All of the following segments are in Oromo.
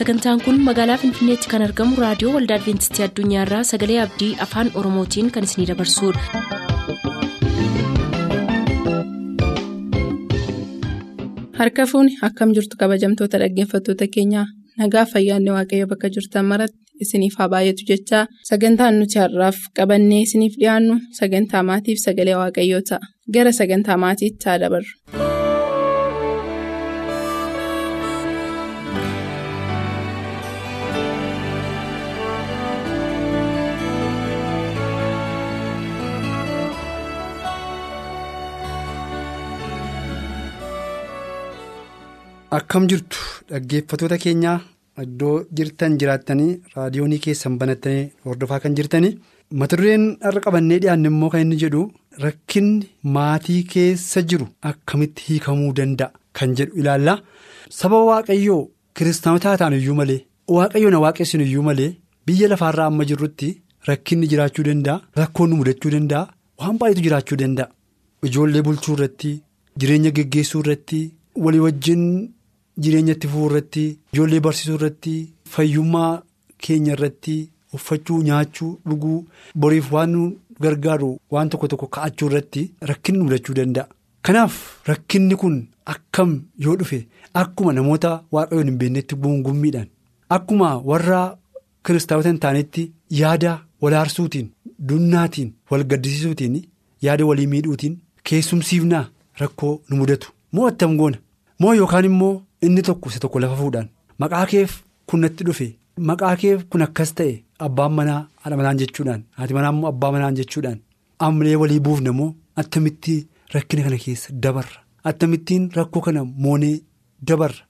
sagantaan kun magaalaa finfinneetti kan argamu raadiyoo waldaa adventistii addunyaarraa sagalee abdii afaan oromootiin kan isinidabarsudha. harka fuuni akkam jirtu kabajamtoota dhaggeeffattoota keenyaa nagaa fayyaanne waaqayyo bakka jirtan maratti isiniif haa baay'atu jechaa sagantaan nuti har'aaf qabannee isiniif dhiyaannu sagantaa maatiif sagalee waaqayyoo ta'a gara sagantaa maatiitti haa dabarru. Akkam jirtu dhaggeeffatoota keenyaa iddoo jirtan jiraattanii raadiyoonii keessan banattanii hordofaa kan jirtanii mata dureen har'a qabannee dhiyaanne immoo kan inni jedhu rakkinni maatii keessa jiru akkamitti hiikamuu danda'a kan jedhu ilaalla. Saba waaqayyoo kiristaanotaa ta'an iyyuu malee waaqayyoon waaqessin iyyuu malee biyya lafaarraa amma jirrutti rakkinni jiraachuu danda'a rakkoon nu mudachuu danda'a waan baay'eetu jiraachuu danda'a ijoollee bulchuu irratti jireenya geggeessuu irratti walii wajjin. Jireenya itti fufuu irratti ijoollee barsiisuu irratti fayyummaa keenya irratti uffachuu nyaachuu dhuguu boriif waan gargaaru waan tokko tokko ka'achuu irratti rakkinni mudachuu danda'a. Kanaaf rakkinni kun akkam yoo dhufe akkuma namoota waaqayyoon hin beeknetti guungummiidhaan akkuma warra kiristaanota hin taanetti yaada walaarsuutiin dunnaatiin wal gaddisiisuutiin yaada walii miidhuutiin keessumsiifnaa rakkoo nu mudatu moo attam goona moo yookaan immoo. Inni tokko isa tokko lafa fuudhaan maqaa keef kun natti dhufe maqaa keef kun akkas ta'e abbaan manaa haadha manaan jechuudhaan haati manaa immoo abbaa manaan jechuudhaan ammalee walii buufna moo attamitti rakkina kana keessa dabarra attamittiin rakkoo kana moonee dabarra.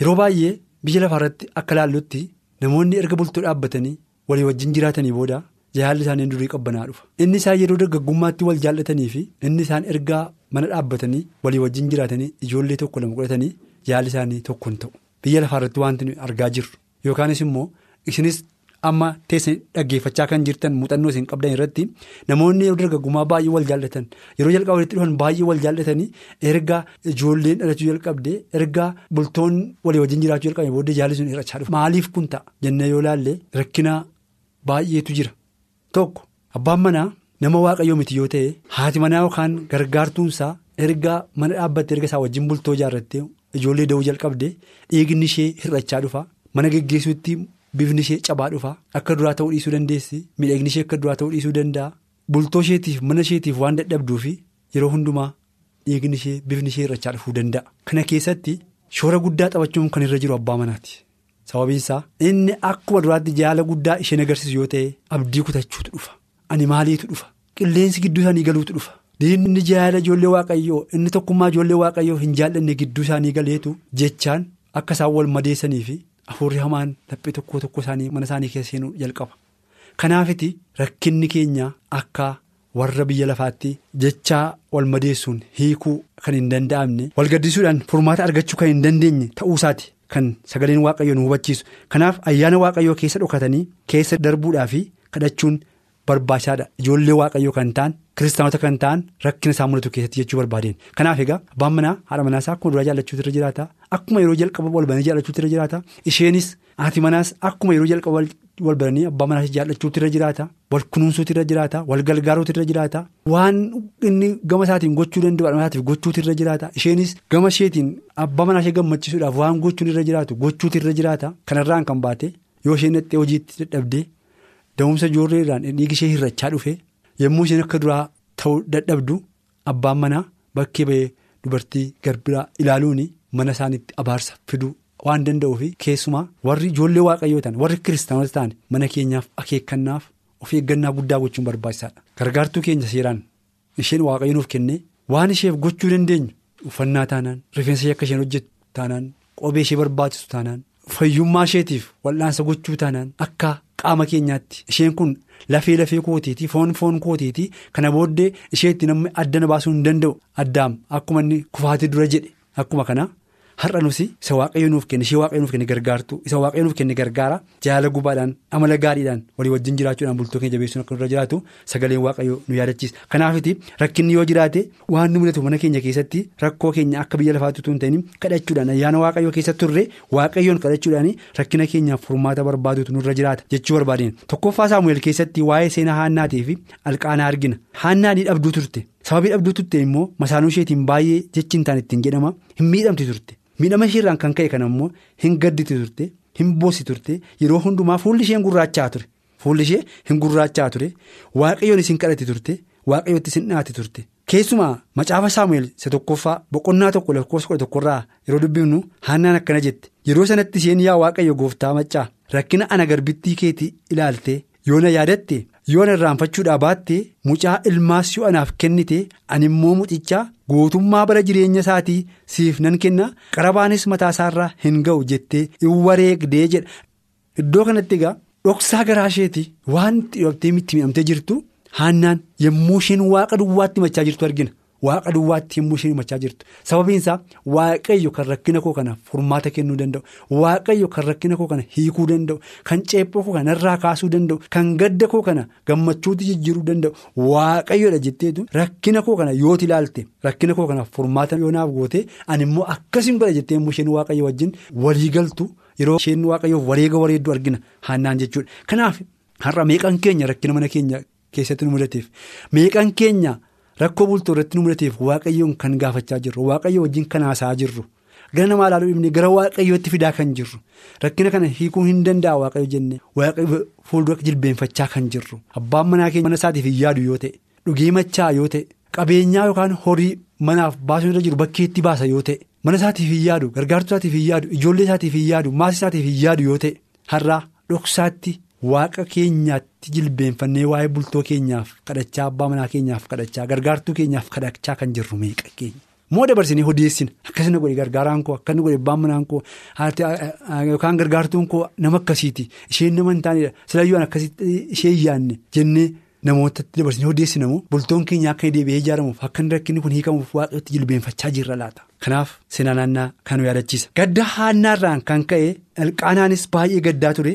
Yeroo baay'ee biyya lafaa irratti akka laallutti namoonni erga bultoo dhaabbatanii walii wajjin jiraatanii booda jaalli isaanii durii qabbanaa dhufa inni isaan yeroo dargaggummaatti wal jaallatanii fi inni isaan ergaa mana dhaabbatanii walii wajjin jiraatanii ijoollee tokko lama godhatanii. Jaalli isaanii tokko hin ta'u. Biyya lafaa irratti wanti argaa jirru. Yookaanis immoo isinis amma teessan dhaggeeffachaa kan jirtan muuxannoo isin qabdan irratti namoonni yeroo dargaggummaa baay'ee wal jaallatan yeroo jalqaba walitti dhufan baay'ee wal jaallatanii erga ijoolleen dhalachuu jalqabdee erga bultoon walii wajjin jiraachuu jalqabee booddee jaalli sun hir'achaa dhufa maaliif kun ta'a? Jennee yoo laalle rakkina baay'eetu jira. Tokko abbaan manaa nama waaqayyoo miti yoo ta'e haati manaa yookaan gargaartuunsaa erga mana dhaabbatte erga isaa wajjin bultoo ijaarrattee. Ijoollee da'uu jalqabde dhiigni ishee hir'achaa dhufa mana geggeessuutti bifni ishee cabaa dhufa akka duraa ta'uu dhiisuu dandeessi miidhagni ishee akka duraa ta'uu dhiisuu danda'a bultoo isheetiif mana isheetiif waan dadhabduufi yeroo hundumaa dhiigni ishee bifni ishee hir'achaa dhufuu danda'a. Kana keessatti shoora guddaa taphachuun kan irra jiru abbaa manaati sababiin isaa inni akkuma duraatti jaala guddaa isheen agarsiisu yoo ta'e abdii kutachuutu dhufa ani maaliitu dhufa qilleensi gidduu isaanii galuutu dhufa. Diinni jaala ijoollee waaqayyoo inni tokkummaa ijoollee waaqayyoo hin jaallanne gidduu isaanii galeetu jechaan akka isaan wal madeessanii fi afuurri hamaan laphee tokko tokko isaanii mana isaanii keessa seenuu jalqaba. Kanaafiti rakkinni keenya akka warra biyya lafaatti jechaa wal madeessuun hiikuu kan hin danda'amne wal gaddisuudhaan furmaata argachuu kan hin dandeenye ta'uusaati kan sagaleen waaqayyoo nu hubachiisu. Kanaaf ayyaana waaqayyoo keessa dhokatanii keessa darbuudhaa fi kadhachuun barbaachisaadha ijoollee waaqayyoo kan ta'an. Kiristaanota kan ta'an rakkina isaan mudatu keessatti jechuu barbaadeen kanaaf egaa abbaan manaa haadha manaasaa akkuma duraa jaallachuutu irra jiraata akkuma yeroo jalqaba wal baranii jaallachuutu irra jiraata isheenis haati manaas akkuma yeroo jalqaba wal baranii abbaa manaas jaallachuutu irra jiraata wal kunuunsuutu irra jiraata wal gargaaruutu irra jiraata waan inni gama isaatiin gochuu danda'u manaatiif gochuutu irra jiraata isheenis gama isheetiin abbaa manaa ishee gammachiisuudhaaf waan gochuun irra jiraatu gochuutu irra jiraata kanarraan kan baate yoo isheen dhaqxee hojiitti dadhabdee da'umsa ijoolleedhaan dhiigi ishee hir'achaa dhufe. Yommuu isheen akka duraa ta'uu dadhabdu abbaan manaa bakkee ba'ee dubartii garbiraa ilaaluun mana isaaniitti abaarsa fiduu waan danda'uuf keessumaa warri ijoollee waaqayyoo ta'an warri kiristaanota ta'an mana keenyaaf akeekkannaaf of eeggannaa guddaa gochuun barbaachisaadha. Gargaartuu keenya seeraan isheen waaqayyo nuuf kennee waan isheef gochuu dandeenyu uffannaa taanaan rifeensa ishee akka isheen hojjettu taanaan qobee ishee barbaachisu taanaan fayyummaa isheetiif wal'aansa gochuu taanaan akka qaama keenyaatti isheen kun. Lafee lafee kootiiti foon foon kootiiti kana booddee isheetti namni addana baasuu hin danda'u addaam akkuma inni kufaatii dura jedhe akkuma kana har'a nusi isa waaqayyo nuuf kenne ishee waaqayyo nuuf kenne gargaartu isa waaqayyo nuuf kenne gargaara. Jaalala gubaadhaan amala gaariidhaan walii wajjin jiraachuudhaan bultoo keenya jabeessuun akka nurra jiraatu sagaleen waaqayyo nu yaadachiisa. Kanaafiti rakkinni yoo jiraate waan nu mudatu mana keenya keessatti rakkoo keenya akka biyya lafaatti tun ta'in kadhachuudhaan ayyaana waaqayyo keessatti turre waaqayyoon kadhachuudhaan rakkina keenyaaf furmaata barbaadutu nurra jiraata jechuu barbaadeen. Tokkoffaa saamu'eel keessatti waa'ee seenaa haannaatii fi alqaanaa argina. Haannaan dhabduu turte sababii dhabduu turte immoo masaanuu isheetiin baay'ee jechi hin taane ittiin jedhama hin miidhamti turte. Miidhama isheerraan kan ka'e kan ammoo hin gadditi turte hin boossi turte. Yeroo hundumaa fuulli isheen gurraachaa ture. Fuulli ishee hin gurraachaa ture. Waaqayyoon isin kadhati turte waaqayyootti isin dhaati turte. Keessumaa macaafa saamu'eel isa tokkoffaa boqonnaa tokko lakkoofsa kudha tokkorraa yeroo dubbifnu haannaan akkana jette. Yeroo sanatti isheen yaa waaqayyo gooftaa maccaa rakkina ana garbittii keetii ilaalte yoo na yaadatte yoo na irraanfachuudhaa baatte mucaa ilmaas yoo anaaf kennite ani immoo mucichaa guutummaa bara jireenya isaatii siif nan kenna. Qarabaanis mataa isaarraa hin ga'u jettee in wareegdee jedha. Iddoo kanatti egaa dhoksaa garaa isheeti waan dhiibamtee itti miidhamtee jirtu haannaan yommuu isheen waaqa duwwaatti machaa jirtu argina. Waaqa duwwaatti yommuu isheen machaa jirtu. Sababiin isaa waaqayyo kan rakkina koo kana furmaata kennuu danda'u. Waaqayyo kan rakkina koo kana hiikuu danda'u. Kan ceephoo koo kana irraa kaasuu danda'u. Kan gadda koo kana gammachuutti jijjiiruu danda'u. Waaqayyodha jetteetu rakkina koo kana yooti ilaalte rakkina koo kana furmaata yoonaaf goote ani immoo akkasiin godha jettee yommuu isheen waaqayyo wajjin walii galtu. Yeroo isheen waaqayyoof wareega wareeddu argina. Haannaan jechuudha. Kanaaf har'a meeqan keenya rakkina mana keenya keessatti nu mudateef meeqan keenya. Rakkoo bultoo irratti nu mudateef waaqayyoon kan gaafachaa jirru waaqayyo wajjin kan haasa'aa jirru. Gara namaa ilaaluu dhibnee gara waaqayyootti fidaa kan jirru. Rakkina kana hiikuu hin danda'a waaqayyo jennee waaqayyo fuuldura jilbeenfachaa kan jirru. Abbaan manaa keenya mana isaatiif hin yaadu yoo ta'e dhugee machaa yoo ta'e qabeenyaa yookaan horii manaaf baasuun irra jiru bakkeetti baasa yoo ta'e mana isaatiif hin yaadu gargaartuu isaatiif hin yaadu ijoollee isaatiif hin yaadu maasii isaatiif hin yaadu yoo ta'e har'aa dhoksaatti. Waaqa keenyaatti jilbeenfannee waa'ee bultoo keenyaaf kadhachaa abbaa manaa keenyaaf kadhachaa gargaartuu keenyaaf kadhachaa kan jirru meeqa keenya? Moo dabarsinee odeessina akkasina godhe gargaaraan koo akkasina godhe abbaan manaan koo yookaan gargaartuun koo nama akkasiiti. Isheen nama hin taanedha. Silayyuu akkasitti ishee yaanne jennee namootatti dabarsinee odeessina moo? Bultoon keenya akka deebi'ee ijaaramuuf akka rakkinni kun hiikamuuf waaqatti jilbeenfachaa jirra laata. Kanaaf seenaa naannaa kan nu yaadachiisa. Gadda haannaarraan kan ka'e alqaanaanis baay'ee gaddaa ture.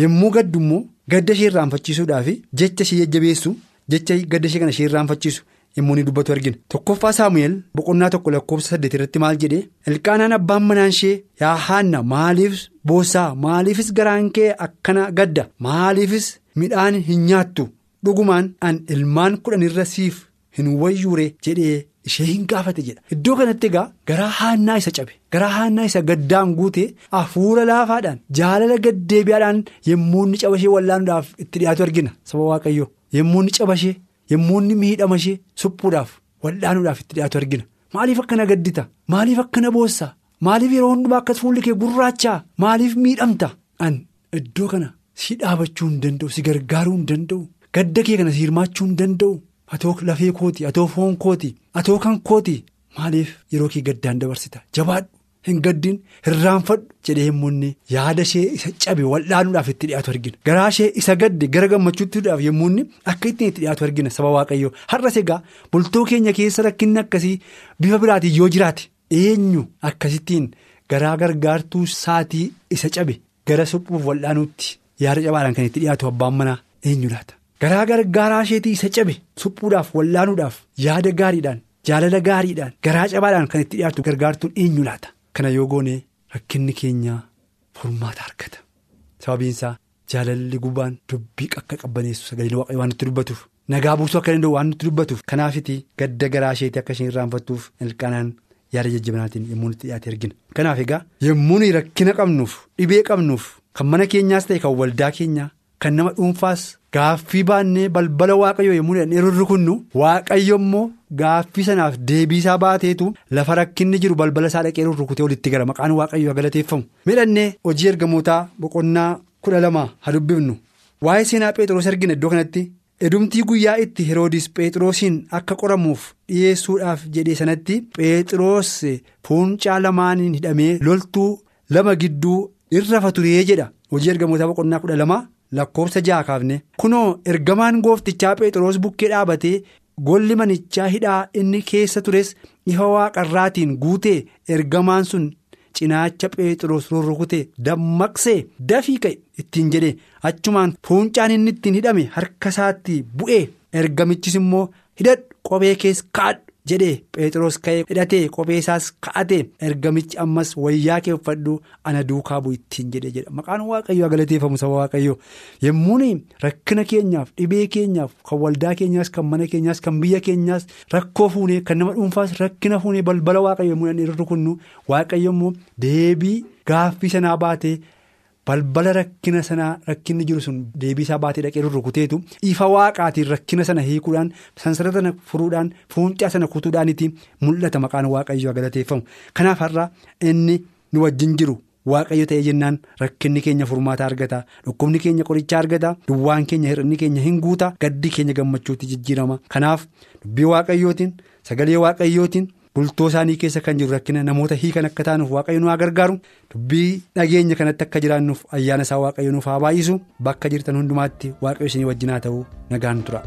Yommuu gaddu immoo gadda ishee irraanfachiisuudhaaf jecha ishee jajjabeessu jecha gadda ishee kana ishee irraanfachiisu yommuu ni dubbatu argina. Tokkoffaa Saamu'eel boqonnaa tokko lakkoofsa saddeet irratti maal jedhee ilqaanaan abbaan manaan ishee yaa haanna maaliif boossaa maaliifis garaan kee akkana gadda maaliifis midhaan hin nyaattu dhugumaan an ilmaan kudhan irra siif hin wayyuure jedhee. Ishee hin gaafate jedha. Iddoo kanatti egaa garaa haannaa isa cabe garaa haannaa isa gaddaan guute hafuura laafaadhaan jaalala gaddeebi'aadhaan yommuu inni cabashee wallaanuudhaaf itti dhiyaatu argina. Saba waaqayyoo yommuu inni cabashee yommuu inni miidhamashee suphuudhaaf wallaanuudhaaf itti dhiyaatu argina. Maaliif akkana gaddita? Maaliif akkana boossaa? Maaliif yeroo hundumaa akkas fuulli kee gurraachaa? Maaliif miidhamta? An iddoo kana si dhaabachuu hin danda'u si gargaaruu hin danda'u. Gadda kee kana si hirmaachuu hin danda'u. Atoo lafee kooti atoo foon kooti atoo kan kooti. Maaliif? Yeroo kee gaddaan dabarsita. Jabaadhu. Hin gaddiin hirraanfadhu jedhee yommuu yaada ishee isa cabe wallaanuudhaaf itti dhiyaatu argina. Garaa ishee isa gadde gara gammachuuttiidhaaf yommuu akka ittiin itti dhiyaatu argina. Saba waaqayyoo. Har'as egaa bultoo keenya keessa rakkinni akkasii bifa biraatiin yoo jiraate eenyu akkasittiin garaa gargaartuu saatii isa cabe gara suphuuf wallaanuutti yaada cabaadhaan kan itti dhiyaatu abbaan manaa eenyu laata. Garaa gargaaraa isheetii isa cabe suphuudhaaf wallaanuudhaaf yaada gaariidhaan jaalala gaariidhaan garaa cabaadhaan kan itti dhiyaatu gargaartuun eenyu laata. Kana yoo goone rakkinni keenya furmaata argata. Sababiin isaa jaalalli gubaan dubbii akka qabbaneessu sagaleen waaqayyo waan nutti dubbatuuf nagaa buusuu akka danda'u waan nutti dubbatuuf kanaafiti gadda garaa isheetii akka isheen irraanfattuuf ilqaanaan yaada jajjabanaatiin yommuu itti dhiyaate argina. Kanaaf egaa yommuu rakkina qabnuuf dhibee qabnuuf kan mana keenyaas ta'e kan waldaa keenyaa. Kan nama dhuunfaas gaaffii baannee balbala waaqayyoo yommuu hidhannee rurrukunnu waaqayyo immoo gaaffii sanaaf deebiisaa baateetu lafa rakkinni jiru balbala isaa dhaqee rurrukutee walitti gara maqaan waaqayyoo galateeffamu. Midhannee hojii ergamootaa boqonnaa kudha lama haa dubbifnu waa'ee seenaa Pheexroos argina iddoo kanatti edumtii guyyaa itti Heroodis Pheexroosiin akka qoramuuf dhiyeessuudhaaf jedhee sanatti Pheexroos fuuncaa lamaaniin hidhamee loltuu lama gidduu irra turee jedha hojii ergamootaa boqonnaa kudha. Lakkoofsa ja'a kaafne. Kunoo ergamaan gooftichaa Pheexroos bukkee dhaabatee golli manichaa hidhaa inni keessa tures ifa waaqarraatiin guutee ergamaan sun cinaacha Pheexroos rurrukutee dammaqsee dafii ka'e ittiin jedhee achumaan fuuncaan inni ittiin hidhame harka isaatti bu'ee ergamichis immoo hidhadhu. Kophee keessa kaadhu. Jedhee Pheexroos ka'ee hidhatee kophee isaas ka'atee ergamichi ammas wayyaa kee uffadhu ana duukaa bu'u ittiin jedhee jedha maqaan waaqayyoo galateeffamu saba waaqayyoo yemmuun rakkina keenyaaf dhibee keenyaaf kan waldaa keenyaas kan mana keenyaas kan biyya keenyaas rakkoo fuunee kan nama dhuunfaas rakkina fuunee balbala waaqayyoo yemmuu inni rukunnu waaqayyo immoo deebii gaaffii sanaa baatee. Balbala rakkina sanaa rakkinni jiru sun deebii isaa baatee dhaqee rurrukuteetu ifa waaqaatiin rakkina sana hiikuudhaan sansara sana furuudhaan fuuncaa sana kutuudhaanitti mul'ata maqaan waaqayyoo galateeffamu kanaaf har'a inni nu wajjin jiru waaqayyo ta'ee jennaan rakkinni keenya furmaata argata dhukkubni keenya qorichaa argata duwwaan keenya hir'inni keenya hin guuta gaddi keenya gammachuutti jijjiirama kanaaf dubbii waaqayyootiin sagalee waaqayyootiin. Bultoo isaanii keessa kan jiru rakkina namoota hiikan akka taanuuf waaqayyo nu haa gargaaru dubbii dhageenya kanatti akka jiraannuuf ayyaana isaa waaqayyo nuuf haa baay'isu. Bakka jirtan hundumaatti waaqayyo isinii wajjin haa ta'u nagaan tura.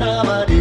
Waaqa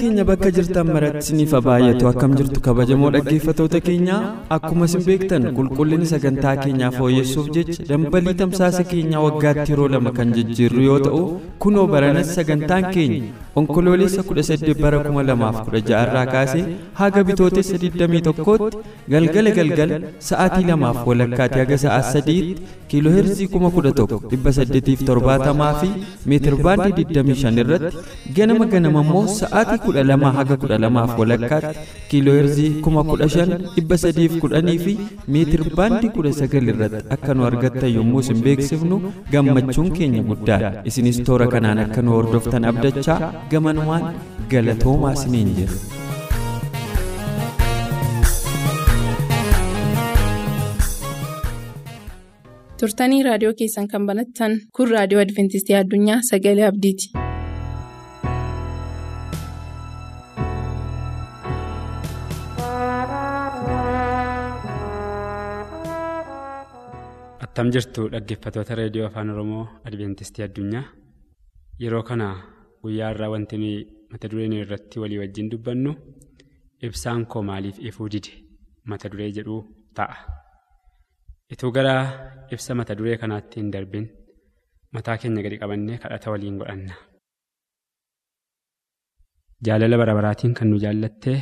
keenya bakka jirtan maratti isiniif baay'atu akkam jirtu kabajamoo dhaggeeffatoota keenya? Akkuma isin beektan qulqullinni sagantaa keenyaa fooyyessuuf jecha dambalii tamsaasa keenyaa waggaatti yeroo lama kan jijjiirru yoo ta'u kunoo baranas sagantaan keenya onkoloolessa 18 bara 2016 irraa kaasee haga bitootessa 21tti galgala galgala sa'aatii lamaaf walakkaatti haga sa'aa sadiitti kiilooheerzii 11,870 fi meetirbaandii 25 irratti ganama ganama immoo sa'aatii 12 haga 12 walakkaatti kiilooheerzii 15,310 fi meetirbaandii 19 irratti akka nu argattan yommuu isin beeksifnu gammachuun keenya guddaadha isinis toora kanaan akka nu hordoftan abdachaa gamanumaan galatoomaa isiniin jira. turtanii raadiyoo keessan kan banattan kun raadiyoo adventistii addunyaa sagalee abdiiti. Attam jirtu dhaggeeffatoota reediyoo afaan oromoo adventistii addunyaa yeroo kana guyyaa irraa wanti mata dureen irratti walii wajjin dubbannu ibsaan koo maaliif ifuu dide mata duree jedhu ta'a. ituu gara ibsa mata duree kanaatti hin darbin mataa keenya gadi qabannee kadhata waliin godhanna. jaalala bara baraatiin kan nu jaallattee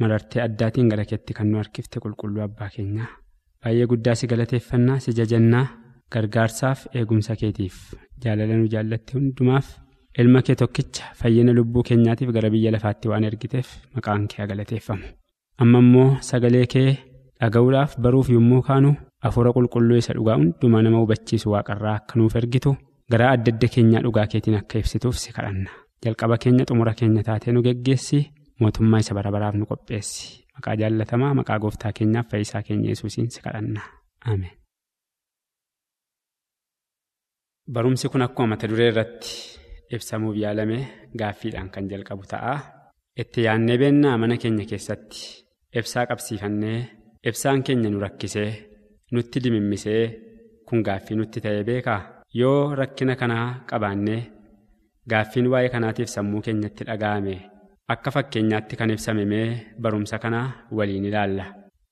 marartee addaatiin gara keetti kan nu harkifte qulqulluu abbaa keenyaa baay'ee guddaa si galateeffannaa si jajannaa gargaarsaaf eegumsa keetiif. Jaalala nu jaallatte hundumaaf ilma kee tokkicha fayyina lubbuu keenyaatiif gara biyya lafaatti waan ergiteef maqaan kee galateeffamu amma immoo sagalee kee dhaga'uudhaaf baruuf yommuu kaanu. Afuura qulqulluu isa dhugaa hundumaa nama hubachiisu waaqarraa akka nuuf ergitu garaa adda adda keenyaa dhugaa keetiin akka ibsituuf si kadhanna. Jalqaba keenya xumura keenya taatee nu geggeessi mootummaa isa bara baraaf nu qopheessi maqaa jaallatamaa maqaa gooftaa keenyaaf fayyisaa keenya yesuusiin si kadhanna ameen. Barumsi kun akkuma mata duree irratti ibsamuuf yaalame gaaffiidhaan kan jalqabu ta'a itti yaadnee beennaa mana keenya keessatti ibsaa qabsiifannee ibsaan keenya nu rakkisee. nutti dimimmisee kun gaaffii nutti ta'ee beekaa yoo rakkina kanaa qabaannee gaaffiin waa'ee kanaatiif sammuu keenyatti dhaga'ame akka fakkeenyaatti kan ibsame mee barumsa kana waliin ilaalla.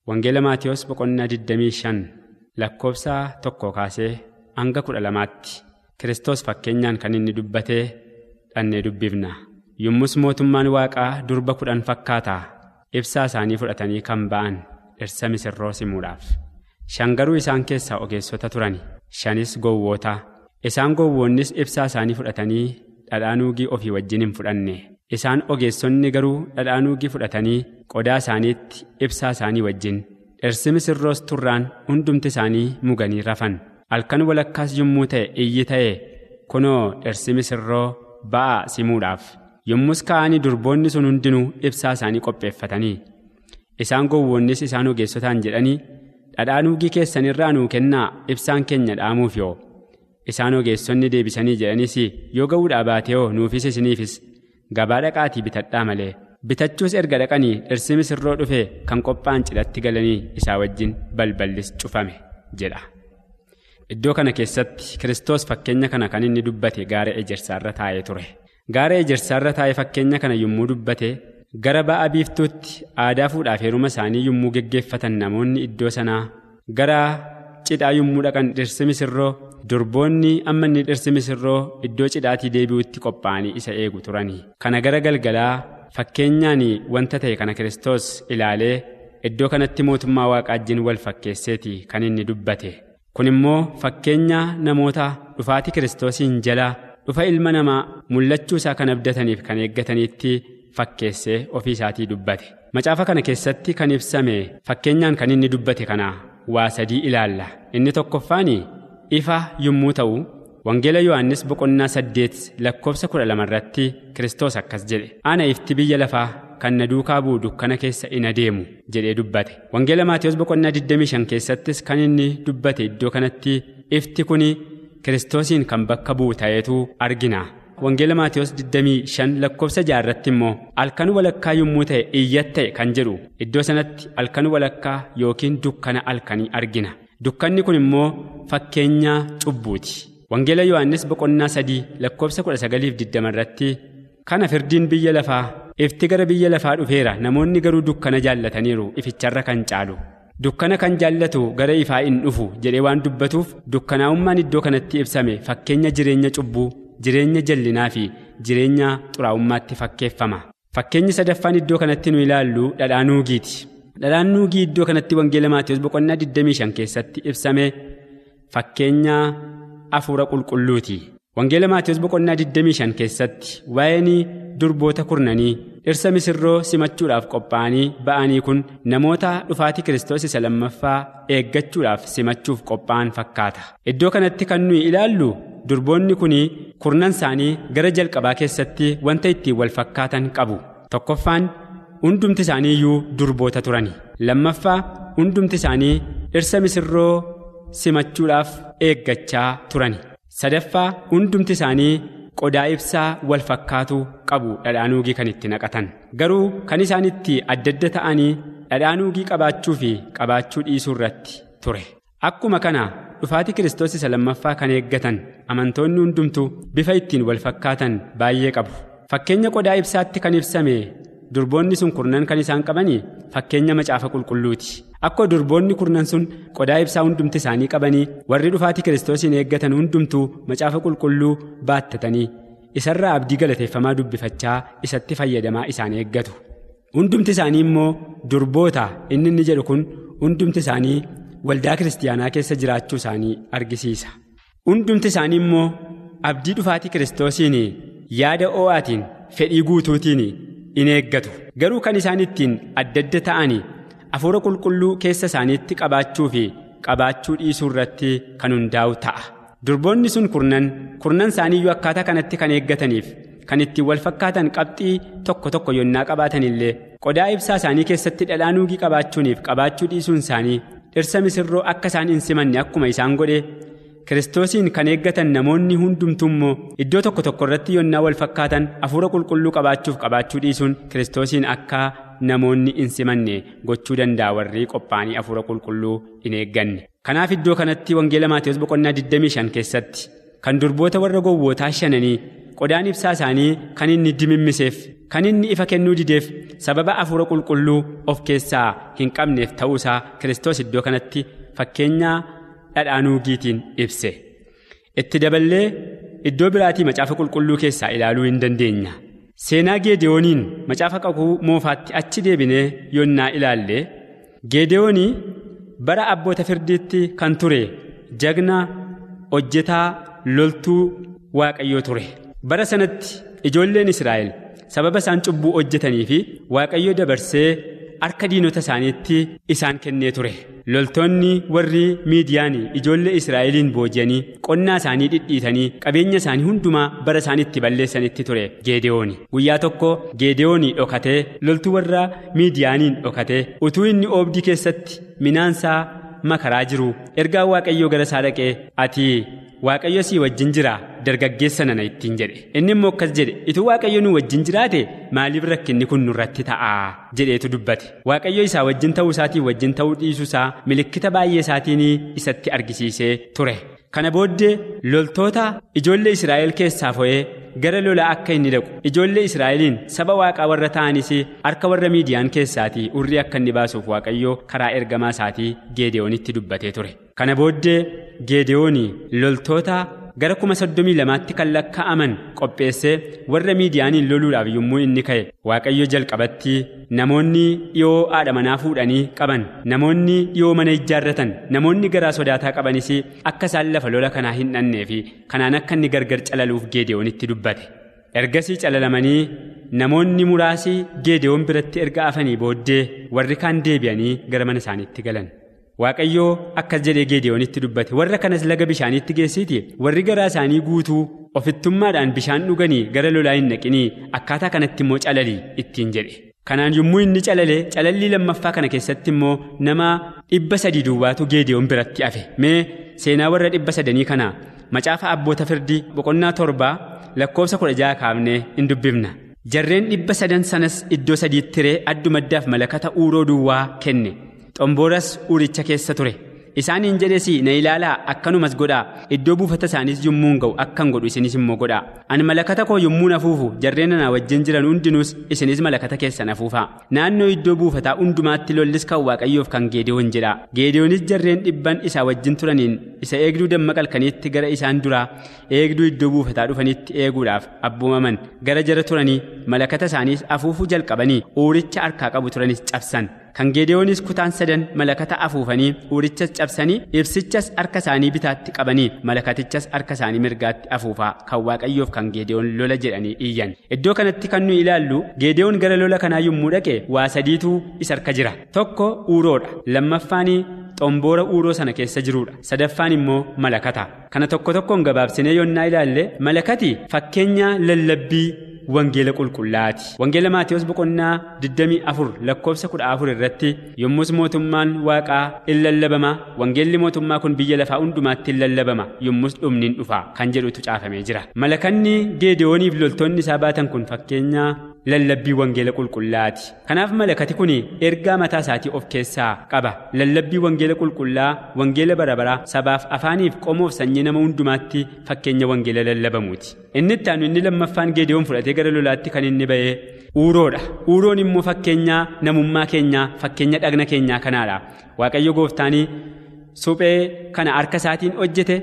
Wangeela maatiyoos boqonnaa 25 lakkoofsa tokko kaasee hanga kudha lamaatti kiristoos fakkeenyaan kan inni dubbatee dhannee dubbifna. Yommus mootummaan waaqaa durba kudhan fakkaataa ibsaa isaanii fudhatanii kan ba'an dhirsa misirroo simuudhaaf. shan garuu isaan keessaa ogeessota turani. Shanis gowwoota. Isaan gowwoonnis ibsaa isaanii fudhatanii dhadhaa nuugii ofii wajjin hin fudhanne isaan ogeessonni garuu dhadhaa nuugii fudhatanii qodaa isaaniitti ibsaa isaanii wajjin dhirsi misirroos turraan hundumti isaanii muganii rafan. Halkan walakkaas yommuu ta'e iyyi ta'e kunoo dhirsi misirroo ba'aa simuudhaaf. Yommus ka'anii durboonni sun hundinuu ibsaa isaanii qopheeffatanii. Isaan gowwoonnis isaan ogeessotaan jedhanii dhadhaa nuugii keessanirraa nuu kennaa ibsaan keenya dhaamuuf yoo? Isaan ogeessonni deebisanii jedhanis yoo ga'uudhaa baatee nuufis isiniifis gabaa dhaqaatii bitadhaa malee bitachuus erga dhaqanii dhirsi misirroo dhufe kan qophaa'an cidhatti galanii isaa wajjin balballis cufame jedha. Iddoo kana keessatti Kiristoos fakkeenya kana kan inni dubbate gaara ejersaarra taa'ee ture. Gaara ejersaarra taa'ee fakkeenya kana yommuu dubbate gara ba'a biiftuutti aadaa fuudhaaf heeruma isaanii yommuu geggeeffatan namoonni iddoo sanaa gara cidhaa yommuu dhaqan dhirsi misirroo durboonni amma inni dhirsi misirroo iddoo cidhaatii deebi'utti qophaa'anii isa eegu turanii. Kana gara galgalaa fakkeenyaan wanta ta'e kana Kiristoos ilaalee iddoo kanatti mootummaa waaqaajjiin wal fakkeesseeti kan inni dubbate. Kun immoo fakkeenya namoota dhufaatii Kiristoosiin jalaa dhufa ilma namaa mul'achuu isaa kan abdataniif kan eeggataniitti fakkeessee ofii isaatii dubbate. Macaafa kana keessatti kan ibsame fakkeenyaan kan inni dubbate kana waa sadii ilaalla. Inni tokkoffaan ifa yommuu ta'u wangeela yohannis boqonnaa saddeet lakkoofsa kudha lama irratti kiristoos akkas jedhe. Ana ifti biyya lafaa kan na duukaa bu'u dukkana keessa in adeemu jedhee dubbate. Wangeela maatiyoos boqonnaa 25 keessattis kan inni dubbate iddoo kanatti ifti kun kiristoosiin kan bakka bu'u ta'eetu argina. Wangeela maatiyoos 25 lakkoofsa jaarratti immoo halkan walakkaa yommuu ta'e iyyat ta'e kan jedhu. Iddoo sanatti halkan walakkaa yookiin dukkana halkanii argina dukkanni kun immoo fakkeenya cubbuuti. Wangeela yohannis boqonnaa sadii lakkoofsa 1920 irratti kana firdiin biyya lafaa ifti gara biyya lafaa dhufeera. Namoonni garuu dukkana jaallataniiru ificharra kan caalu. Dukkana kan jaallatu gara ifaa hin dhufu jedhee waan dubbatuuf dukkanaa'ummaan iddoo kanatti ibsame fakkeenya jireenya cubbuu jireenya jallinaa fi jireenya xuraa'ummaatti fakkeeffama. Fakkeenyi sadaffaan iddoo kanatti nu ilaallu dhadhaa nuugiiti dhadhaan nuugii iddoo kanatti wangeela maatiyoos boqonnaa 25 keessatti ibsame fakkeenya afuura qulqulluuti. Wangeela maatiyoos boqonnaa 25 keessatti waa'een durboota kurnanii dhirsa misirroo simachuudhaaf qophaa'anii ba'anii kun namoota dhufaatii kiristoos isa lammaffaa eeggachuudhaaf simachuuf qophaa'an fakkaata. Iddoo kanatti kan nuyi ilaallu durboonni kun kurnan isaanii gara jalqabaa keessatti wanta ittiin wal fakkaatan qabu. Tokkoffaan hundumti isaanii iyyuu durboota turani. Lammaffaa hundumti isaanii dhirsa misirroo simachuudhaaf eeggachaa turani. Sadaffaa hundumti isaanii qodaa ibsaa wal fakkaatu qabu dhadhaa nuugii kan itti naqatan. Garuu kan isaan itti adda adda ta'anii dhadhaa nuugii qabaachuu fi qabaachuu dhiisuu irratti ture. Akkuma kana dhufaatii kiristoos isa lammaffaa kan eeggatan amantoonni hundumtuu bifa ittiin wal fakkaatan baay'ee qabu. Fakkeenya qodaa ibsaatti kan ibsame durboonni sun kurnan kan isaan qabanii fakkeenya macaafa qulqulluuti. Akka durboonni kurnan sun qodaa ibsaa hundumti isaanii qabanii warri dhufaatii kiristoosiin eeggatan hundumtuu macaafa qulqulluu baattatanii isarraa abdii galateeffamaa dubbifachaa isatti fayyadamaa isaan eeggatu. Hundumti isaanii immoo durboota. Inni inni jedhu kun hundumti isaanii waldaa kiristiyaanaa keessa jiraachuu isaanii argisiisa. Hundumti isaanii immoo abdii dhufaatii kiristoosiin yaada oo'aatiin fedhii guutuutiin in eeggatu. Garuu kan isaan ittiin adda adda ta'anii hafuura qulqulluu keessa isaaniitti qabaachuu fi qabaachuu dhiisuu irratti kan hundaa'u ta'a. Durboonni sun kurnan kurnan isaaniiyyuu akkaataa kanatti kan eeggataniif kan ittiin wal fakkaatan qabxii tokko tokko yonnaa qabaatan illee qodaa ibsaa isaanii keessatti dhadhaa nuugii qabaachuuniif qabaachuu dhiisuun isaanii dhirsa misirroo akka isaan hin simanne akkuma isaan godhe kiristoosiin kan eeggatan namoonni hundumtuu immoo iddoo tokko tokko irratti yonnaa wal fakkaatan hafuura qulqulluu qabaachuuf qabaachuu dhiisuun kiristoosiin akka namoonni hin simanne gochuu danda'a warri qophaa'anii hafuura qulqulluu hin eegganne. Kanaaf iddoo kanatti wangeela maatiyoos boqonnaa 25 keessatti kan durboota warra gowwootaa shananii qodaan ibsaa isaanii kan inni dimimmiseef kan inni ifa kennuu dideef sababa hafuura qulqulluu of keessaa hin qabneef ta'uusaa kiristoos iddoo kanatti fakkeenya dhadhaa nuugiitiin ibse. Itti daballee iddoo biraatii macaafa qulqulluu keessaa ilaaluu hin dandeenya seenaa geedewooniin macaafa kakuu moofaatti achi deebinee yonnaa ilaalle geedewoonii bara abboota firdiitti kan ture jagna hojjetaa loltuu waaqayyoo ture. Bara sanatti ijoolleen israa'el sababa isaan cubbuu hojjetanii fi waaqayyo dabarsee harka diinota isaaniitti isaan kennee ture. Loltoonni warri miidiyaanii ijoollee israa'eliin booji'anii qonnaa isaanii dhidhiitanii qabeenya isaanii hundumaa bara isaan itti balleessanitti ture. Geedewooni guyyaa tokko geedewoonii dhokatee loltuu warra miidiyaaniin dhokatee utuu inni oobdii keessatti minaansaa makaraa jiru ergaa waaqayyoo gara isaa dhaqee ati waaqayyo sii wajjin jira dargaggeessa nana ittiin jedhe. Inni immoo akkas jedhe ituu waaqayyo nu wajjin jiraate? Maaliif rakkinni kun nurratti ta'a jedheetu dubbate. Waaqayyo isaa wajjin ta'uu isaatiin wajjin ta'uu dhiisuusaa milikkita baay'ee isaatiin isatti argisiisee ture. Kana booddee loltoota ijoollee israa'el keessaa fo'ee gara lolaa akka inni dhaqu. Ijoollee israa'eliin saba waaqaa warra ta'anis harka warra miidiyaan keessaatii urrii akka inni baasuuf waaqayyo karaa ergamaa isaatii geedewoonitti dubbatee ture kana booddee geedewoonii loltoota gara kuma soddomii lamaatti kan lakkaa'aman qopheessee warra miidiyaaniin loluudhaaf yommuu inni ka'e waaqayyo jalqabatti namoonni dhiyoo haadha manaa fuudhanii qaban namoonni dhiyoo mana ijaarratan namoonni garaa sodaataa qabanis akka isaan lafa lola kanaa hin dhannee fi kanaan akka inni gargar calaluuf geedewoonitti dubbate ergasii calalamanii namoonni muraasi geedewoon biratti erga afanii booddee warri kaan deebi'anii gara mana isaaniitti galan. Waaqayyoo akkas jedhee geediyoonitti dubbate. Warra kanas laga bishaaniitti geessiiti warri garaa isaanii guutuu ofittummaadhaan bishaan dhuganii gara lolaa hin naqinii akkaataa kanatti immoo calalii ittiin jedhe. Kanaan yommuu inni calale calallii lammaffaa kana keessatti immoo nama dhibba sadii duwwaatu geediyoon biratti hafe. Mee seenaa warra dhibba sadanii kana macaafa abboota firdii boqonnaa torbaa lakkoofsa kudha ja'a kaafnee hin dubbifna. Jarreen dhibba sadan sanas iddoo sadiitti tiree addumaddaaf malakata uuroo duwwaa kenne xombooras uuricha keessa ture. Isaaniin jedhes na ilaalaa akkanumas godhaa iddoo buufata isaaniis yommuun ga'u akkan godhu isinis immoo godhaa ani malakata koo yommuun afuufu jarreen anaa wajjin jiran hundinuus isinis malakata keessan afuufaa naannoo iddoo buufataa hundumaatti lollis kan waaqayyoof kan geediyoon jedha. Geediyoonis jarreen dhibban isaa wajjin turaniin isa eegduu damma qalkaniitti gara isaan duraa eegduu iddoo buufataa dhufanitti eeguudhaaf abboomaman gara jara turanii malakata isaaniis afuufuu jalqabanii uuricha harkaa qabu turanis cabsan kan geediyoonis kutaan sadan malakata afuufanii uurichas cabsanii ibsichas harka isaanii bitaatti qabanii malakatichas harka isaanii mirgaatti afuufaa kan waaqayyoof kan geediyoon lola jedhanii iyyan iddoo kanatti kan nuyi ilaallu geediyoon gara lola kanaa yommuu dhaqe waa sadiitu isa harka jira. Tokko uuroodha. Lammaffaanii xomboora uuroo sana keessa jiruudha. Sadaffaan immoo malakata. Kana tokko tokkoon gabaabsinee yonnaa ilaalle malakati fakkeenya lallabbii wangeela qulqullaati. Wangeela maatiyoos boqonnaa 24 lakkoofsa 14 irratti yommus mootummaan waaqaa in lallabama. Wangeelli mootummaa kun biyya lafaa hundumaatti in lallabama. Yommus dhumni in dhufa kan jedhutu caafamee jira. Malakanni geediyooniif loltoonni isaa baatan kun fakkeenya lallabbii wangeela qulqullaati. Kanaaf malakati kun ergaa mataa isaatii of keessaa qaba. Lallabbii wangeela qulqullaa wangeela bara baraa sabaaf afaaniif qomoof sanyii nama hundumaatti fakkeenya wangeela lallabamuuti. Inni itti aanu inni lammaffaan geediyoon fudhatee gara lolaatti kan inni ba'ee uuroodha. Uuroon immoo fakkeenyaa namummaa keenyaa fakkeenya dhagna keenyaa kanaadha. Waaqayyo gooftaanii suphee kana harka isaatiin hojjete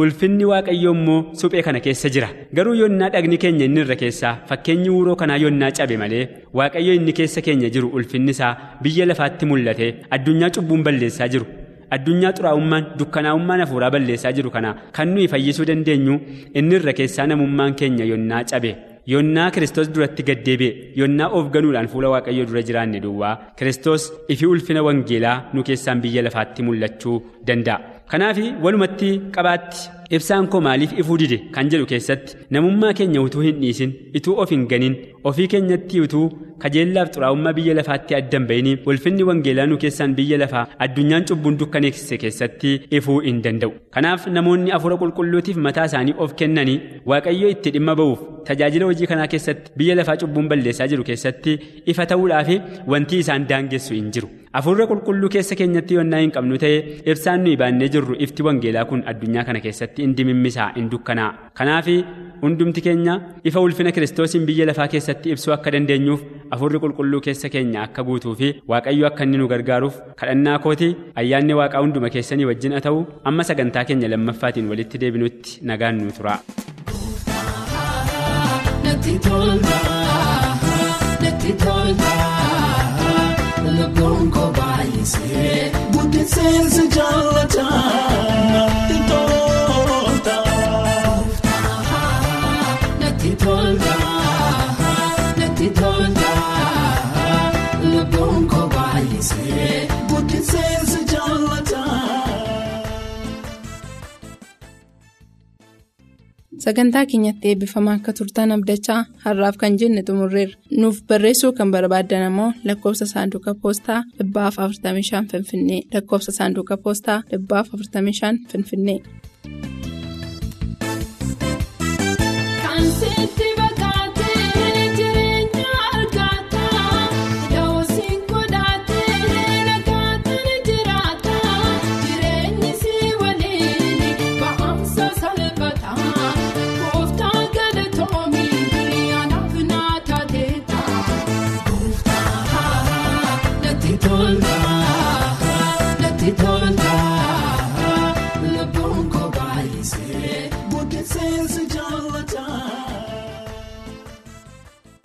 ulfinni waaqayyoo immoo suphee kana keessa jira. Garuu yonnaa dhagni keenya inni irra keessaa fakkeenyi uuroo kanaa yonnaa cabe malee waaqayyo inni keessa keenya jiru ulfinni isaa biyya lafaatti mul'ate addunyaa cubbuun balleessaa jiru. Addunyaa xuraa'ummaan dukkanaa'ummaan hafuuraa balleessaa jiru kana kan nuyi fayyisuu dandeenyu inni irra keessaa namummaan keenya yonnaa cabe. Yonnaa kiristoos duratti gaddeebi'e yonnaa of ganuudhaan fuula waaqayyoo dura jiraanne duwwaa. Kiristoos ifi ulfina wangeelaa nu keessaan biyya lafaatti mul'achuu danda'a kanaaf walumatti qabaatti ibsaan koo maaliif ifuu dide kan jedhu keessatti namummaa keenya utuu hin dhiisin ituu of hin ganin ofii keenyatti utuu kajeellaaf xuraa'ummaa biyya lafaatti addan ba'inii ulfinni wangeelaa nu keessaan biyya lafaa addunyaan cubbuun dukkaneessise keessatti ifuu hin danda'u. Kanaaf namoonni hafuura qulqulluutiif mataa isaanii of kennanii waaqayyo itti dhimma ba'uuf tajaajila hojii kanaa keessatti biyya lafaa cubbuun balleessaa jiru keessatti ifa ta'uudhaaf wanti isaan daangessu hin jiru hafuura qulqulluu keessa keenyatti yonnaa hin qabnu ta'e ibsaan nuyi baannee jirru ifti wangeelaa kun addunyaa kana keessatti hin dimimmisaa hin dukkanaa kanaaf hundumti keenya ifa ulfina kiristoosiin biyya lafaa keessatti ibsuu akka dandeenyuuf hafuurri qulqulluu keessa keenya akka guutuu fi waaqayyo akka inni nu gargaaruuf kadhannaa kooti ayyaanni waaqaa hunduma keessanii wajjin haa ta'u amma sagantaa keenya lammaffaatiin walitti deebinutti nagaan nu tura. Natti tolta, natti tolta, lubbuun koo baay'isee guddiseensi jaallata. Sagantaa keenyatti eebbifamaa akka turtan abdachaa har'aaf kan jenne xumurreerra. Nuuf barreessuu kan barbaaddan ammoo lakkoofsa saanduqa poostaa dhibbaaf 45 Finfinnee lakkoofsa saanduqa poostaa dhibbaaf 45 Finfinnee.